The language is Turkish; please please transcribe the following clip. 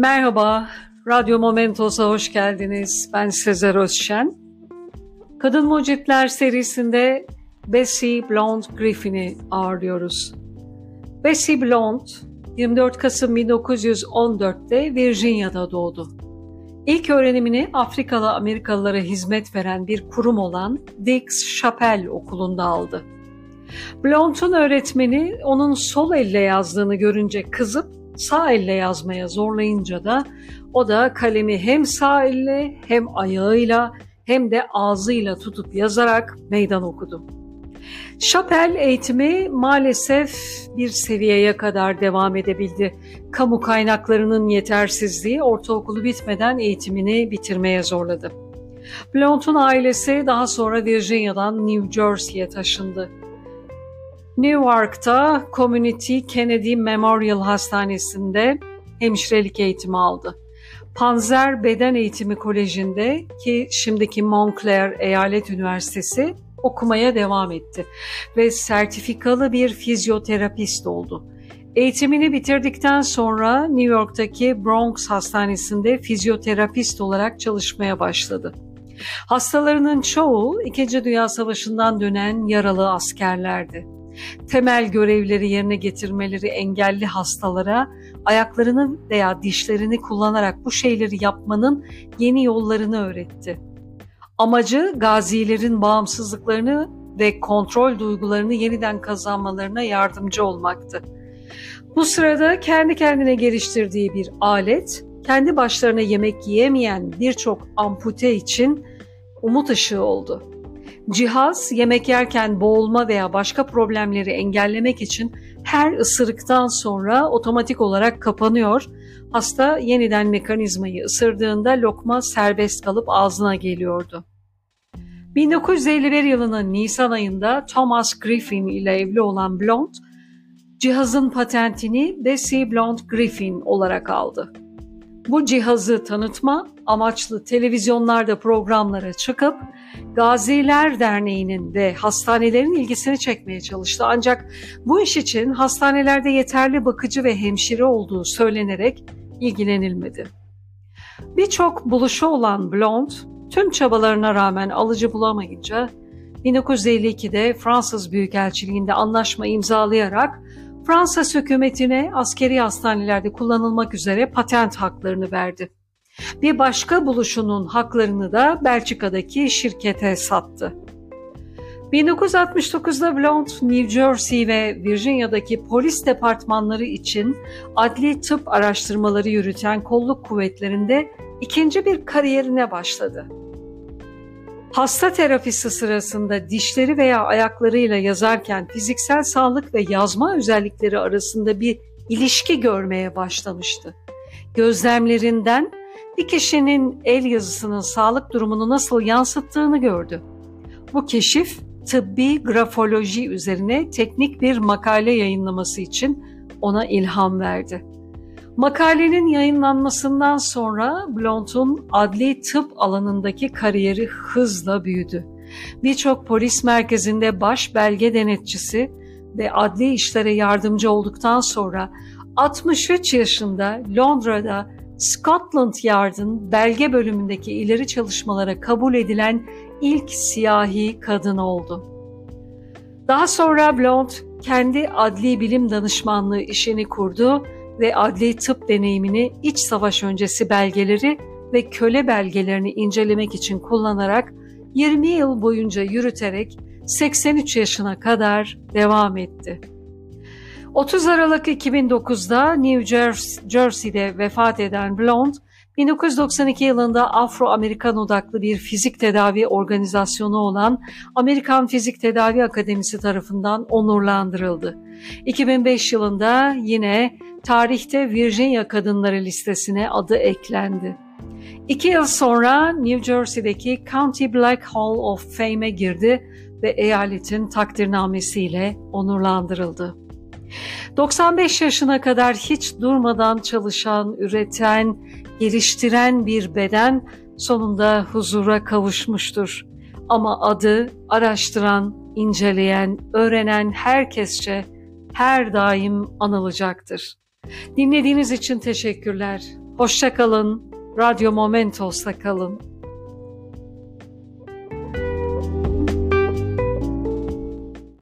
Merhaba, Radyo Momentos'a hoş geldiniz. Ben Sezer Özşen. Kadın Mucitler serisinde Bessie Blonde Griffin'i ağırlıyoruz. Bessie Blonde, 24 Kasım 1914'te Virginia'da doğdu. İlk öğrenimini Afrikalı Amerikalılara hizmet veren bir kurum olan Dix Chapelle Okulu'nda aldı. Blonde'un öğretmeni onun sol elle yazdığını görünce kızıp sağ elle yazmaya zorlayınca da o da kalemi hem sağ elle hem ayağıyla hem de ağzıyla tutup yazarak meydan okudu. Chapelle eğitimi maalesef bir seviyeye kadar devam edebildi. Kamu kaynaklarının yetersizliği ortaokulu bitmeden eğitimini bitirmeye zorladı. Blount'un ailesi daha sonra Virginia'dan New Jersey'ye taşındı. Newark'ta Community Kennedy Memorial Hastanesi'nde hemşirelik eğitimi aldı. Panzer Beden Eğitimi Koleji'nde ki şimdiki Montclair Eyalet Üniversitesi okumaya devam etti ve sertifikalı bir fizyoterapist oldu. Eğitimini bitirdikten sonra New York'taki Bronx Hastanesi'nde fizyoterapist olarak çalışmaya başladı. Hastalarının çoğu İkinci Dünya Savaşı'ndan dönen yaralı askerlerdi. Temel görevleri yerine getirmeleri engelli hastalara ayaklarını veya dişlerini kullanarak bu şeyleri yapmanın yeni yollarını öğretti. Amacı gazilerin bağımsızlıklarını ve kontrol duygularını yeniden kazanmalarına yardımcı olmaktı. Bu sırada kendi kendine geliştirdiği bir alet, kendi başlarına yemek yiyemeyen birçok ampute için umut ışığı oldu. Cihaz yemek yerken boğulma veya başka problemleri engellemek için her ısırıktan sonra otomatik olarak kapanıyor. Hasta yeniden mekanizmayı ısırdığında lokma serbest kalıp ağzına geliyordu. 1951 yılının Nisan ayında Thomas Griffin ile evli olan Blond, cihazın patentini Bessie Blond Griffin olarak aldı. Bu cihazı tanıtma amaçlı televizyonlarda programlara çıkıp Gaziler Derneği'nin ve hastanelerin ilgisini çekmeye çalıştı. Ancak bu iş için hastanelerde yeterli bakıcı ve hemşire olduğu söylenerek ilgilenilmedi. Birçok buluşu olan Blond, tüm çabalarına rağmen alıcı bulamayınca 1952'de Fransız Büyükelçiliğinde anlaşma imzalayarak Fransız hükümetine askeri hastanelerde kullanılmak üzere patent haklarını verdi. Bir başka buluşunun haklarını da Belçika'daki şirkete sattı. 1969'da Blount, New Jersey ve Virginia'daki polis departmanları için adli tıp araştırmaları yürüten kolluk kuvvetlerinde ikinci bir kariyerine başladı. Hasta terapisi sırasında dişleri veya ayaklarıyla yazarken fiziksel sağlık ve yazma özellikleri arasında bir ilişki görmeye başlamıştı. Gözlemlerinden bir kişinin el yazısının sağlık durumunu nasıl yansıttığını gördü. Bu keşif tıbbi grafoloji üzerine teknik bir makale yayınlaması için ona ilham verdi. Makalenin yayınlanmasından sonra Blount'un adli tıp alanındaki kariyeri hızla büyüdü. Birçok polis merkezinde baş belge denetçisi ve adli işlere yardımcı olduktan sonra 63 yaşında Londra'da Scotland Yard'ın belge bölümündeki ileri çalışmalara kabul edilen ilk siyahi kadın oldu. Daha sonra Blount kendi adli bilim danışmanlığı işini kurdu ve adli tıp deneyimini iç savaş öncesi belgeleri ve köle belgelerini incelemek için kullanarak 20 yıl boyunca yürüterek 83 yaşına kadar devam etti. 30 Aralık 2009'da New Jersey'de vefat eden Blond, 1992 yılında Afro-Amerikan odaklı bir fizik tedavi organizasyonu olan Amerikan Fizik Tedavi Akademisi tarafından onurlandırıldı. 2005 yılında yine tarihte Virginia kadınları listesine adı eklendi. İki yıl sonra New Jersey'deki County Black Hall of Fame'e girdi ve eyaletin takdirnamesiyle onurlandırıldı. 95 yaşına kadar hiç durmadan çalışan, üreten, geliştiren bir beden sonunda huzura kavuşmuştur. Ama adı araştıran, inceleyen, öğrenen herkesçe her daim anılacaktır. Dinlediğiniz için teşekkürler. Hoşça kalın. Radyo Momentos'ta kalın.